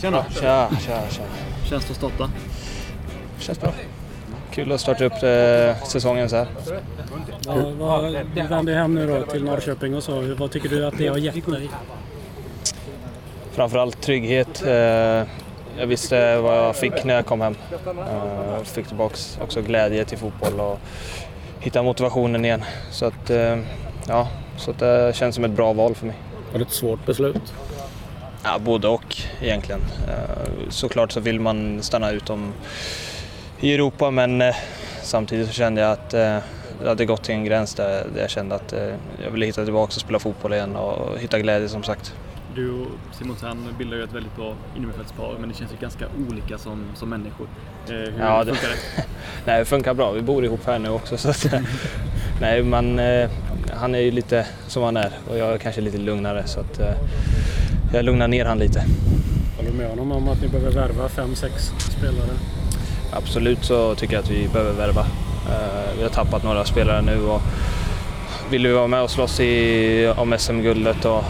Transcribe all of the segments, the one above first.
Tjena! Tja, tja, tja. Känns det att starta? Känns bra. Kul att starta upp eh, säsongen så här. Vad, vad, du vände hem nu då till Norrköping och så. Vad tycker du att det har gett dig? Framförallt trygghet. Eh, jag visste vad jag fick när jag kom hem. Eh, fick tillbaks också glädje till fotboll och hitta motivationen igen. Så att, eh, ja, så att det känns som ett bra val för mig. Var det ett svårt beslut? Ja, både och egentligen. Eh, Såklart så vill man stanna utom i Europa men eh, samtidigt så kände jag att eh, det hade gått till en gräns där jag kände att jag ville hitta tillbaka och spela fotboll igen och hitta glädje som sagt. Du och Simon Tern bildar ju ett väldigt bra innermittfältspar men ni känns ju ganska olika som, som människor. Hur Ja, det- funkar det? Nej, det funkar bra. Vi bor ihop här nu också. Så att, nej, man, han är ju lite som han är och jag är kanske lite lugnare så att jag lugnar ner han lite. Håller du med honom om att ni behöver värva fem, sex spelare? Absolut så tycker jag att vi behöver värva. Eh, Vi har tappat några spelare nu och vill vi vara med och slåss i, om SM-guldet och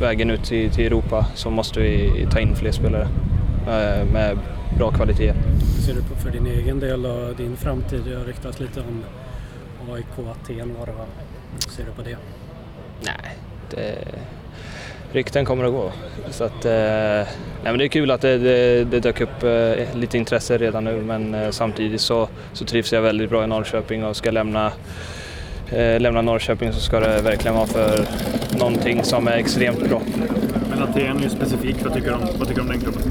vägen ut till, till Europa så måste vi ta in fler spelare eh, med bra kvalitet. Hur ser du på för din egen del och din framtid? Det har ryktats lite om AIK Aten. Vad, vad ser du på det? Nej, det, rykten kommer att gå. Så att, eh, nej men det är kul att det, det, det dök upp eh, lite intresse redan nu men eh, samtidigt så, så trivs jag väldigt bra i Norrköping och ska lämna, eh, lämna Norrköping så ska det verkligen vara för någonting som är extremt bra. Men Aten är ju specifikt. Vad tycker du om, vad tycker du om den klubben?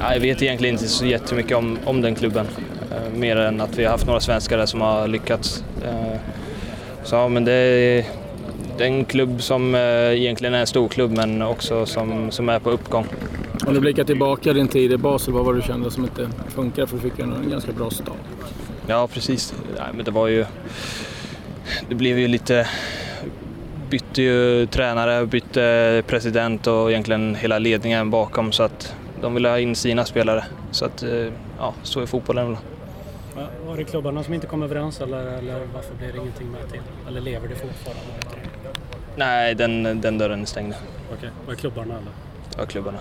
Ja, Jag vet egentligen inte så jättemycket om, om den klubben. Mer än att vi har haft några svenskar där som har lyckats. Så ja, men det en klubb som eh, egentligen är en stor klubb men också som, som är på uppgång. Om du blickar tillbaka din tid i Basel, vad var det du kände som inte funkar? För du fick ju en ganska bra start. Ja, precis. Nej, men det var ju... Det blev ju lite... Bytte ju tränare, bytte president och egentligen hela ledningen bakom så att de ville ha in sina spelare. Så att, eh, ja, så är fotbollen. Va- Var det klubbarna som inte kom överens eller, eller varför blev det ingenting med till? Eller lever det fortfarande? Nej, den, den dörren är stängd. Okej, var det klubbarna eller? av klubbarna.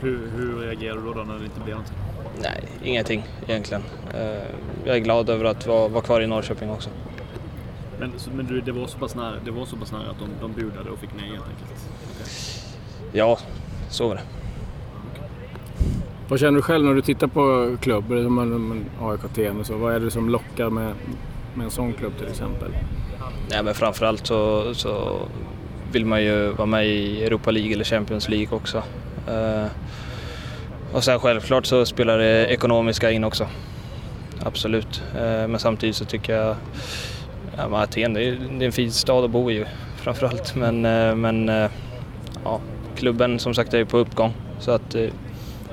Hur, hur reagerar du då, när det inte blir någonting? Nej, ingenting egentligen. Eh, Jag är glad över att vara, vara kvar i Norrköping också. Men, men du, det var så pass nära, det var så pass nära att de, de budade och fick nej helt enkelt? Ja, så var det. Vad känner du själv när du tittar på klubbar som AIK och så? Vad är det som lockar med, med en sån klubb till exempel? Nej, men framförallt så, så vill man ju vara med i Europa League eller Champions League också. Eh, och sen självklart så spelar det ekonomiska in också. Absolut. Eh, men samtidigt så tycker jag ja, Aten det är, en fin stad att bo i framförallt. Men, eh, men ja, klubben som sagt är ju på uppgång. Så att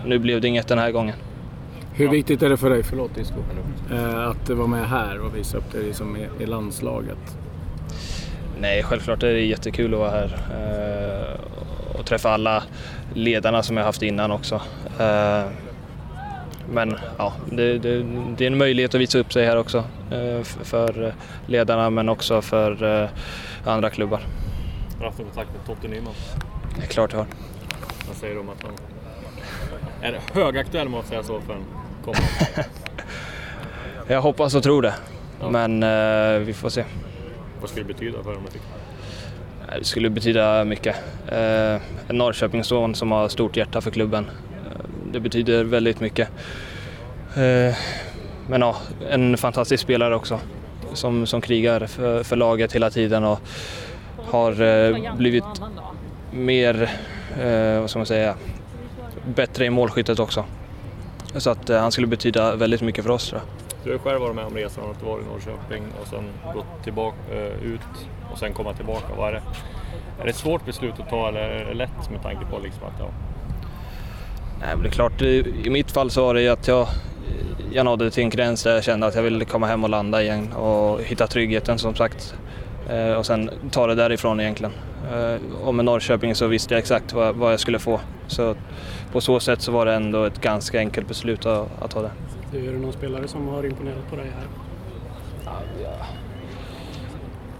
nu blev det inget den här gången. Hur viktigt är det för dig, förlåt Disco, att vara med här och visa upp dig liksom i landslaget? Nej, självklart är det jättekul att vara här eh, och träffa alla ledarna som jag haft innan också. Eh, Men ja, det, det, det är en möjlighet att visa upp sig här också eh, för ledarna men också för andra klubbar. Har du haft någon kontakt med Totte Nyman? Det är klart jag har. Vad säger du om att han är högaktuell får säga så för en kommande? Jag hoppas och tror det, men eh, vi får se. Vad skulle det betyda för dem? du tycker? Det skulle betyda mycket. Eh, en Norrköpingsson som har stort hjärta för klubben. Eh, det betyder väldigt mycket. Men ja, en fantastisk spelare också som, som krigar för, för laget hela tiden och har blivit mer, vad ska man säga, bättre i målskyttet också. Så att han skulle betyda väldigt mycket för oss tror jag. Du har själv varit med om resan att vara i Norrköping och sen gått tillbaka, eh, ut och sen komma tillbaka. Vad är, det? är det ett svårt beslut att ta eller är det lätt med tanke på liksom att ja, Nej, men det är klart, i mitt fall så var det ju att jag, jag nådde till en gräns där jag kände att jag ville komma hem och landa igen och hitta tryggheten som sagt. Eh, och sen ta det därifrån egentligen. Eh, och med Norrköping så visste jag exakt vad, vad jag skulle få. Så på så sätt så var det ändå ett ganska enkelt beslut att, att ta det. Du, är det någon spelare som har imponerat på dig här?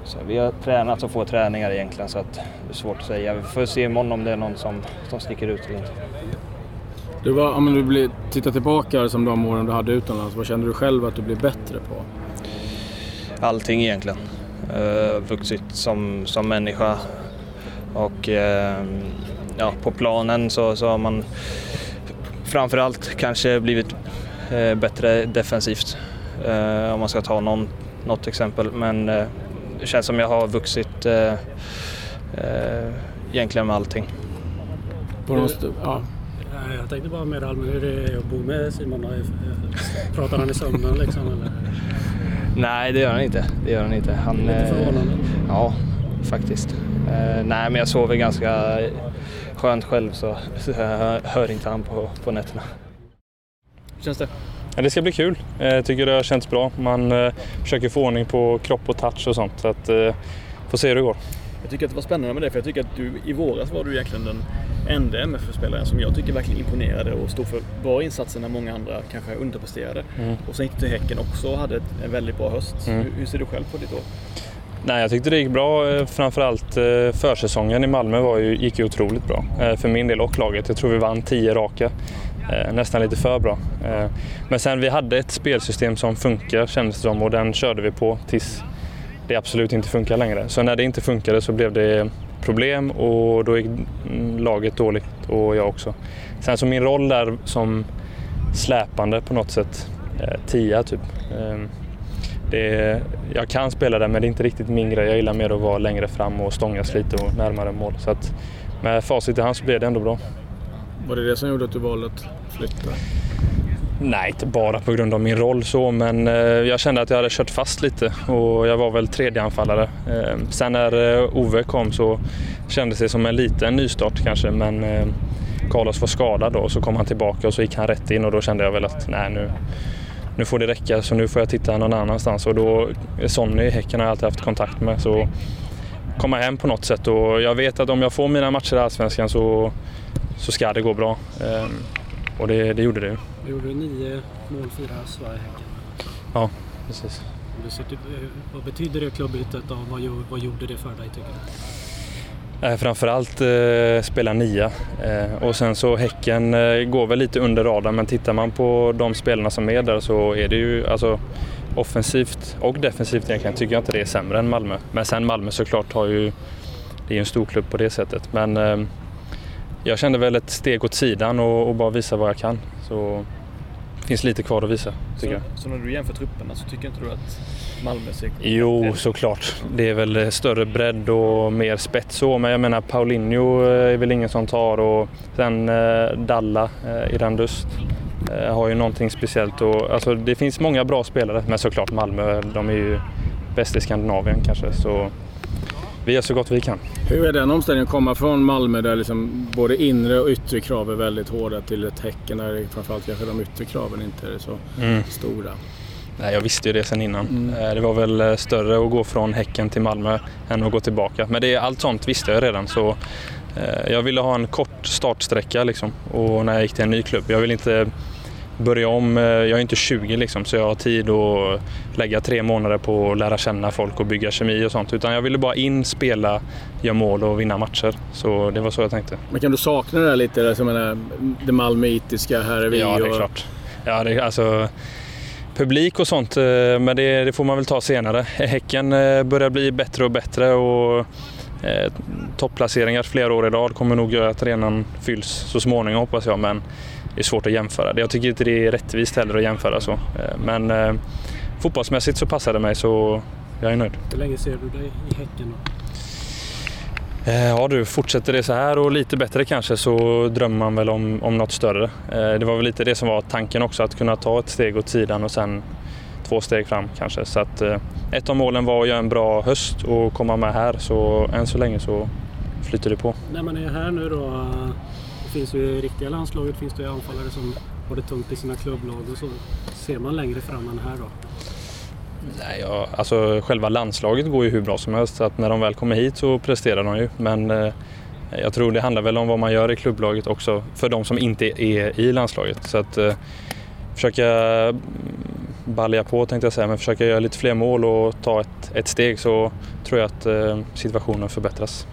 Så vi har tränat och få träningar egentligen så att det är svårt att säga. Vi får se imorgon om det är någon som, som sticker ut eller inte. Du, var, om du blir, tittar tillbaka som de åren du hade utomlands, vad kände du själv att du blev bättre på? Allting egentligen. Uh, vuxit som, som människa och uh, ja, på planen så, så har man framförallt kanske blivit bättre defensivt om man ska ta någon, något exempel. Men det känns som jag har vuxit egentligen med allting. På någon ja. Jag tänkte bara mer allmänt hur det är att bo med Simon. Pratar han i sömnen liksom? Eller? Nej, det gör han inte. Det gör han inte. Han, Lite eh, förvånande. Ja, faktiskt. Eh, nej, men jag sover ganska skönt själv så, så jag hör inte han på, på nätterna. Hur känns det? Ja, det ska bli kul. Jag tycker det har känts bra. Man eh, försöker få ordning på kropp och touch och sånt. Så att, eh, får se hur det går. Jag tycker att det var spännande med det, för jag tycker att du i våras var du egentligen den enda MFF-spelaren som jag tycker verkligen imponerade och stod för bra insatser när många andra kanske underpresterade. Mm. Och sen gick du till Häcken också och hade en väldigt bra höst. Mm. Hur, hur, ser du själv på ditt år? Nej, jag tyckte det gick bra. Eh, framförallt eh, försäsongen i Malmö var ju, gick ju otroligt bra. Eh, för min del och laget. Jag tror vi vann tio raka. Eh, nästan lite för bra. Eh, men sen vi hade ett spelsystem som funkar kändes det som och den körde vi på tills det absolut inte funkar längre. Så när det inte funkade så blev det problem och då gick mm, laget dåligt och jag också. Sen så min roll där som släpande på något sätt, eh, tia typ. Eh, det, jag kan spela där men det är inte riktigt min grej. Jag gillar mer att vara längre fram och stångas lite och närmare mål. Så att med facit i hand så blev det ändå bra. Var det det som gjorde att du valde att flytta? Nej, inte bara på grund av min roll så, men eh, jag kände att jag hade kört fast lite och jag var väl tredje anfallare. Eh, sen när eh, Ove kom så kändes det som en liten nystart kanske, men Carlos var skadad då och så kom han tillbaka och så gick han rätt in och då kände jag väl att nej nu, nu får det räcka så nu får jag titta någon annanstans och då Sonny i Häcken har jag alltid haft kontakt med så komma hem på något sätt och jag vet att om jag får mina matcher i Allsvenskan så, så ska det gå bra. Och det, det gjorde det. Du gjorde nio mål, fyra Sverige-Häcken. Ja, precis. Vad betyder det klubbytet och vad, vad gjorde det för dig tycker du? Eh, framförallt eh, spela nia eh, och sen så Häcken eh, går väl lite under radarn men tittar man på de spelarna som är där så är det ju alltså offensivt och defensivt egentligen tycker jag inte det är sämre än Malmö. Men sen Malmö såklart har ju, det är ju en stor klubb på det sättet men eh, jag kände väl ett steg åt sidan och, och bara visa vad jag kan. Så det finns lite kvar att visa, tycker så, jag. Så när du jämför trupperna så tycker inte du att Malmö ser Jo, såklart. Det är väl större bredd och mer spets så, men jag menar Paulinho är väl ingen som tar och sen eh, Dalla, eh, Irandust, eh, har ju någonting speciellt. Och, alltså, det finns många bra spelare, men såklart Malmö, de är ju bäst i Skandinavien kanske. Så vi gör så gott vi kan. Hur är den omställningen att komma från Malmö där liksom både inre och yttre krav är väldigt hårda till ett Häcken där framförallt kanske de yttre kraven inte är så mm. stora? Nej, jag visste ju det sen innan. Mm. Eh, det var väl eh, större att gå från Häcken till Malmö än att gå tillbaka. Men det, allt sånt visste jag redan. Så eh, jag ville ha en kort startsträcka liksom. och när jag gick till en ny klubb. Jag vill inte börja om. Eh, jag är inte 20 liksom, så jag har tid att lägga tre månader på att lära känna folk och bygga kemi och sånt. Utan jag ville bara in, spela, göra mål och vinna matcher. Så det var så jag tänkte. Men kan du sakna det där lite, alltså, menar, det malmöitiska, här är vi? Ja, det är klart. Ja, det, alltså, publik och sånt, eh, men det, det, får man väl ta senare. Häcken eh, börjar bli bättre och bättre och eh, topplaceringar flera år i rad kommer nog göra att arenan fylls så småningom hoppas jag. Men det är svårt att jämföra. Jag tycker inte det är rättvist heller att jämföra så. Eh, men eh, fotbollsmässigt så passar det mig så jag är nöjd. Hur länge ser du dig i Häcken? Eh, ja du, fortsätter det så här och lite bättre kanske så drömmer man väl om, om något större. Eh, det var väl lite det som var tanken också, att kunna ta ett steg åt sidan och sen två steg fram kanske. Så att, eh, ett av målen var att göra en bra höst och komma med här så än så länge så flyter det på. När man är här nu då, finns ju i riktiga landslaget finns det ju anfallare som har det tungt i sina klubblag och så. Ser man längre fram än här då? Nej, ja, alltså själva landslaget går ju hur bra som helst så att när de väl kommer hit så presterar de ju. Men eh, jag tror det handlar väl om vad man gör i klubblaget också för de som inte är i landslaget. Så att eh, försöka balja på tänkte jag säga, men försöka göra lite fler mål och ta ett, ett steg så tror jag att eh, situationen förbättras.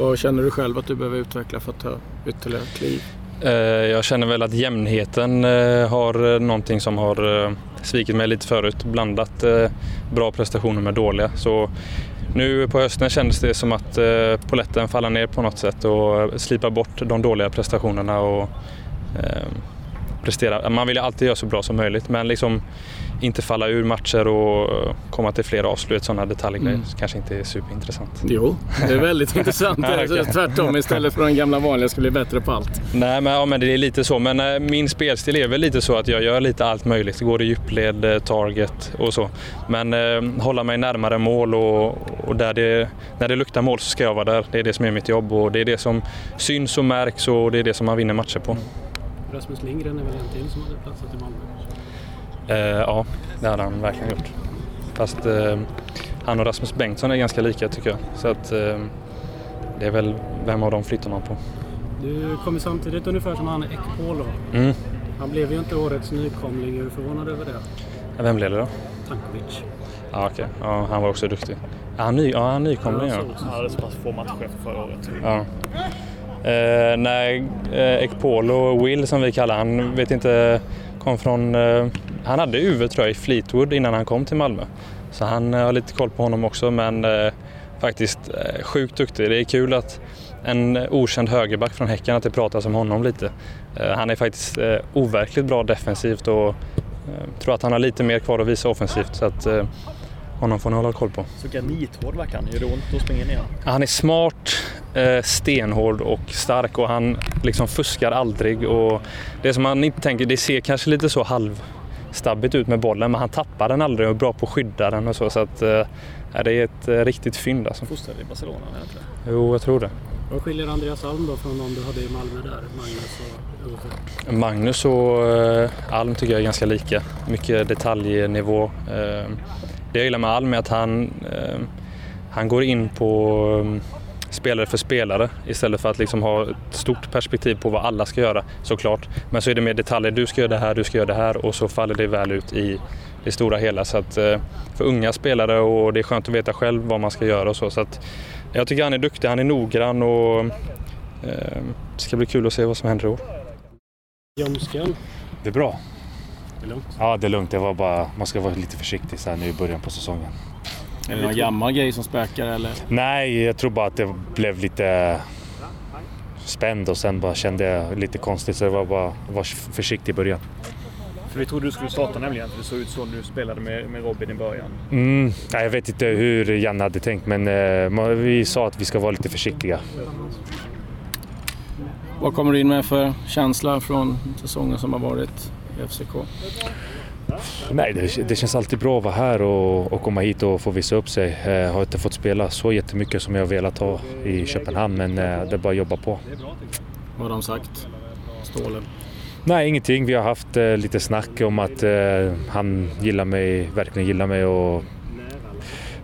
Vad känner du själv att du behöver utveckla för att ta ytterligare kliv? Eh, jag känner väl att jämnheten eh, har eh, någonting som har svikit mig lite förut. Blandat bra prestationer med dåliga. Så nu på hösten kändes det som att poletten faller ner på något sätt och slipar bort de dåliga prestationerna och prestera. Man vill ju alltid göra så bra som möjligt men liksom inte falla ur matcher och komma till fler avslut, sådana detaljgrejer, mm. kanske inte är superintressant. Jo, det är väldigt intressant. okay. Tvärtom, istället för den gamla vanliga ska bli bättre på allt. Nej, men, ja, men det är lite så. Men äh, min spelstil är väl lite så att jag gör lite allt möjligt. Går i djupled, eh, target och så. Men äh, hålla mig närmare mål och, och där det, när det luktar mål så ska jag vara där. Det är det som är mitt jobb och det är det som syns och märks och det är det som man vinner matcher på. Rasmus Lindgren är väl en till som hade platsat i Malmö? Eh, ja, det hade han verkligen gjort. Fast eh, han och Rasmus Bengtsson är ganska lika tycker jag. Så att eh, det är väl vem av dem flyttar man på. Du kom ju samtidigt ungefär som han Ekpolo. Mm. Han blev ju inte årets nykomling. Är du förvånad över det? Ja, vem blev det då? Tankovic. Ja, okej. Okay. Ja, han var också duktig. Ja, han, ny, ja, han nykomling ja. Han hade så pass få matcher förra året. Ja. Eh, nej, eh, Ekpolo, Will som vi kallar han, vet inte, kom från eh, han hade UV tror jag i Fleetwood innan han kom till Malmö. Så han eh, har lite koll på honom också men eh, faktiskt eh, sjukt duktig. Det är kul att en okänd högerback från Häcken att det pratas om honom lite. Eh, han är faktiskt eh, overkligt bra defensivt och eh, tror att han har lite mer kvar att visa offensivt. Så att, honom får ni hålla koll på. Så granithård verkar han. Gör det ont att springa ner? Han är smart, stenhård och stark och han liksom fuskar aldrig. Och det som man inte tänker, det ser kanske lite så halv stabbigt ut med bollen men han tappar den aldrig och är bra på att skydda den och så. så att, äh, det är ett äh, riktigt fynd. Alltså. Fostrad i Barcelona? Egentligen. Jo, jag tror det. Vad skiljer Andreas Alm då från de du hade i Malmö där? Magnus och Ove? Magnus och äh, Alm tycker jag är ganska lika. Mycket detaljnivå. Det jag gillar med Alm är att han, han går in på spelare för spelare istället för att liksom ha ett stort perspektiv på vad alla ska göra såklart. Men så är det mer detaljer. Du ska göra det här, du ska göra det här och så faller det väl ut i det stora hela. Så att, eh, för unga spelare och det är skönt att veta själv vad man ska göra och så. så att, jag tycker han är duktig, han är noggrann och eh, det ska bli kul att se vad som händer i år. Ljumsken? Det är bra. Det är lugnt? Ja, det är lugnt. Det var bara, man ska vara lite försiktig så här nu i början på säsongen. Är det någon gammal grej som spökar eller? Nej, jag tror bara att det blev lite spänd och sen bara kände jag lite konstigt så det var bara var försiktig i början. För vi trodde du skulle starta nämligen, för det såg ut så när du spelade med, med Robin i början. Mm, jag vet inte hur Janne hade tänkt men eh, vi sa att vi ska vara lite försiktiga. Vad kommer du in med för känsla från säsongen som har varit i FCK? Nej, det, det, känns alltid bra att vara här och, och komma hit och få visa upp sig. Jag eh, har inte fått spela så jättemycket som jag velat ha i Köpenhamn, men eh, det är bara att jobba på. Vad har de sagt? Stålen? Nej, ingenting. Vi har haft eh, lite snack om att han gillar mig, verkligen gillar mig och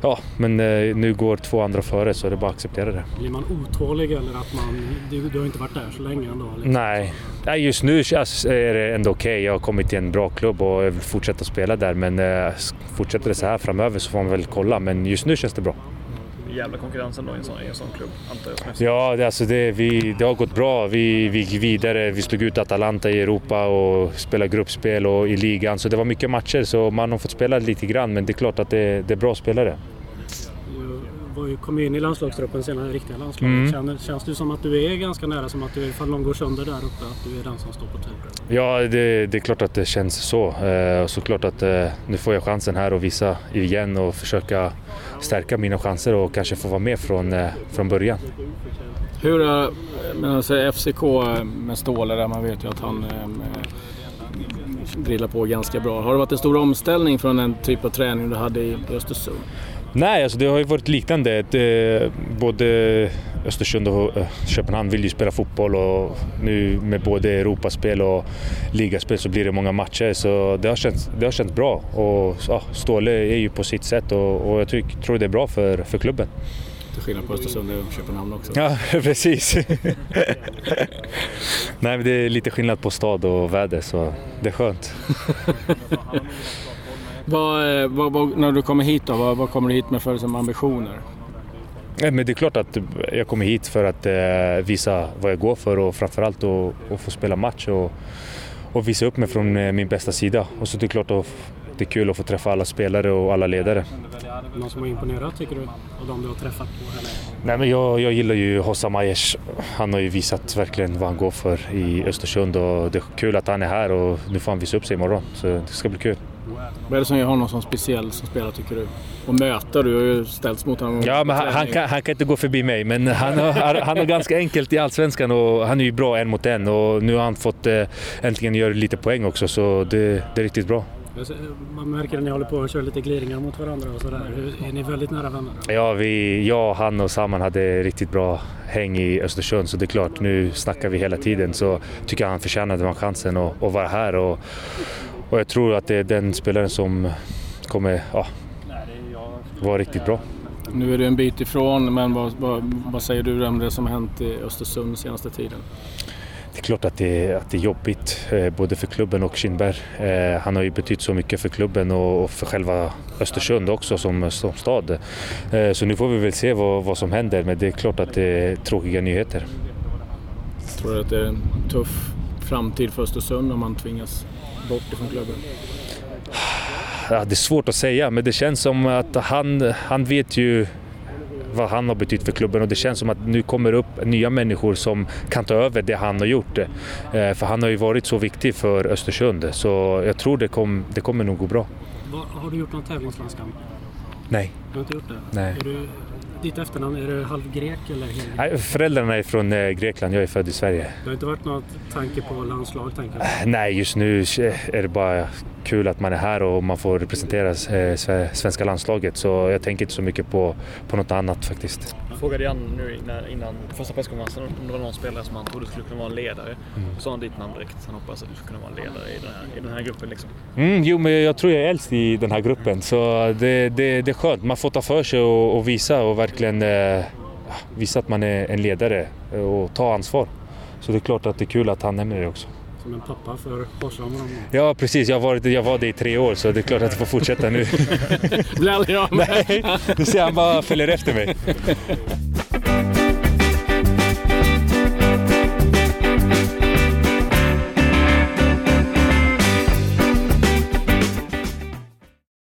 Ja, men eh, nu går två andra före så det är bara att acceptera det. Blir man otålig eller att man... Du, du har inte varit där så länge ändå? Liksom. Nej. Nej, just nu är det ändå okej. Okay. Jag har kommit till en bra klubb och jag vill fortsätta spela där. Men eh, fortsätter det så här framöver så får man väl kolla. Men just nu känns det bra jävla konkurrens ändå i en sån, i en sån klubb, antar jag. Ja, det, alltså det, vi, det har gått bra. Vi, vi gick vidare. Vi slog ut Atalanta i Europa och spelade gruppspel och i ligan. Så det var mycket matcher, så man har fått spela lite grann. Men det är klart att det, det är bra spelare var kom in i landslagstruppen senare, riktiga landslaget. Mm. Känns, känns det som att du är ganska nära, som att du, ifall någon går sönder där uppe, att du är den som står på tur? Ja, det, det är klart att det känns så. Eh, såklart att eh, nu får jag chansen här att visa igen och försöka stärka mina chanser och kanske få vara med från, eh, från början. Hur är men alltså FCK med Ståle där, man vet ju att han eh, drillar på ganska bra. Har det varit en stor omställning från den typ av träning du hade i Östersund? Nej, alltså det har ju varit liknande. Det, både Östersund och eh, Köpenhamn vill ju spela fotboll och nu med både Europaspel och ligaspel så blir det många matcher. Så det har känts, det har känts bra. Och ja, Ståle är ju på sitt sätt och, och jag tyck, tror det är bra för, för klubben. Till skillnad på Östersund och Köpenhamn också. Ja, precis. Nej, men det är lite skillnad på stad och väder så det är skönt. Vad, vad, vad, när du kommer hit då, vad, vad kommer du hit med för som ambitioner? men det är klart att jag kommer hit för att eh, visa vad jag går för och framförallt att, att få spela match och, och visa upp mig från eh, min bästa sida. Och så det är klart att det är kul att få träffa alla spelare och alla ledare. Någon som har imponerat tycker du? Av de du har träffat på? Eller? Nej, men jag, jag gillar ju Hossa Majers. Han har ju visat verkligen vad han går för i Östersund och det är kul att han är här och nu får han visa upp sig imorgon. Så det ska bli kul. Vad är det som gör honom så speciell som spelare tycker du? Och möta, du har ju ställts mot honom. Ja, men han, han, kan, han kan inte gå förbi mig, men han har, han har ganska enkelt i Allsvenskan och han är ju bra en mot en och nu har han fått eh, äntligen göra lite poäng också så det, det är riktigt bra. Man märker att ni håller på att köra lite gliringar mot varandra och sådär. Är ni väldigt nära vänner? Ja, vi, jag, han och Saman hade riktigt bra häng i Östersund så det är klart, nu snackar vi hela tiden så tycker jag han förtjänade den chansen att, att vara här och, och jag tror att det är den spelaren som kommer ja, vara riktigt bra. Nu är du en bit ifrån, men vad, vad, vad säger du om det som hänt i Östersund senaste tiden? Det är klart att det, att det är jobbigt, eh, både för klubben och Kindberg. Eh, han har ju betytt så mycket för klubben och för själva Östersund också som, som stad. Eh, så nu får vi väl se vad, vad som händer, men det är klart att det är tråkiga nyheter. Tror du att det är en tuff framtid för Östersund om man tvingas bort ifrån klubben? Ja, det är svårt att säga, men det känns som att han, han vet ju vad han har betytt för klubben och det känns som att nu kommer upp nya människor som kan ta över det han har gjort. Eh, för han har ju varit så viktig för Östersund så jag tror det, kom, det kommer nog gå bra. Har du gjort någon tävlingslandskamp? Nej. Du har inte gjort det? Nej. Är du, ditt efternamn, är du halvgrek eller? Nej, föräldrarna är från eh, Grekland, jag är född i Sverige. Det har inte varit något tanke på landslag? Tänker jag. Nej, just nu är det bara kul att man är här och man får representera eh, svenska landslaget. Så jag tänker inte så mycket på, på något annat faktiskt. Frågade Jan nu innan, innan första presskonferensen om det var någon spelare som han trodde skulle kunna vara en ledare. Mm. Då sa han ditt namn direkt. Han hoppas att du ska kunna vara en ledare i den här, i den här gruppen. Liksom. Mm, jo, men jag tror jag är äldst i den här gruppen. Så det, det, det är skönt. Man får ta för sig och, och visa och verkligen eh, visa att man är en ledare och ta ansvar. Så det är klart att det är kul att han nämner det också som en pappa för Forshamn. Ja precis, jag, varit, jag var det i tre år så det är klart att jag får fortsätta nu. Blir aldrig av Nej, du ser han bara följer efter mig.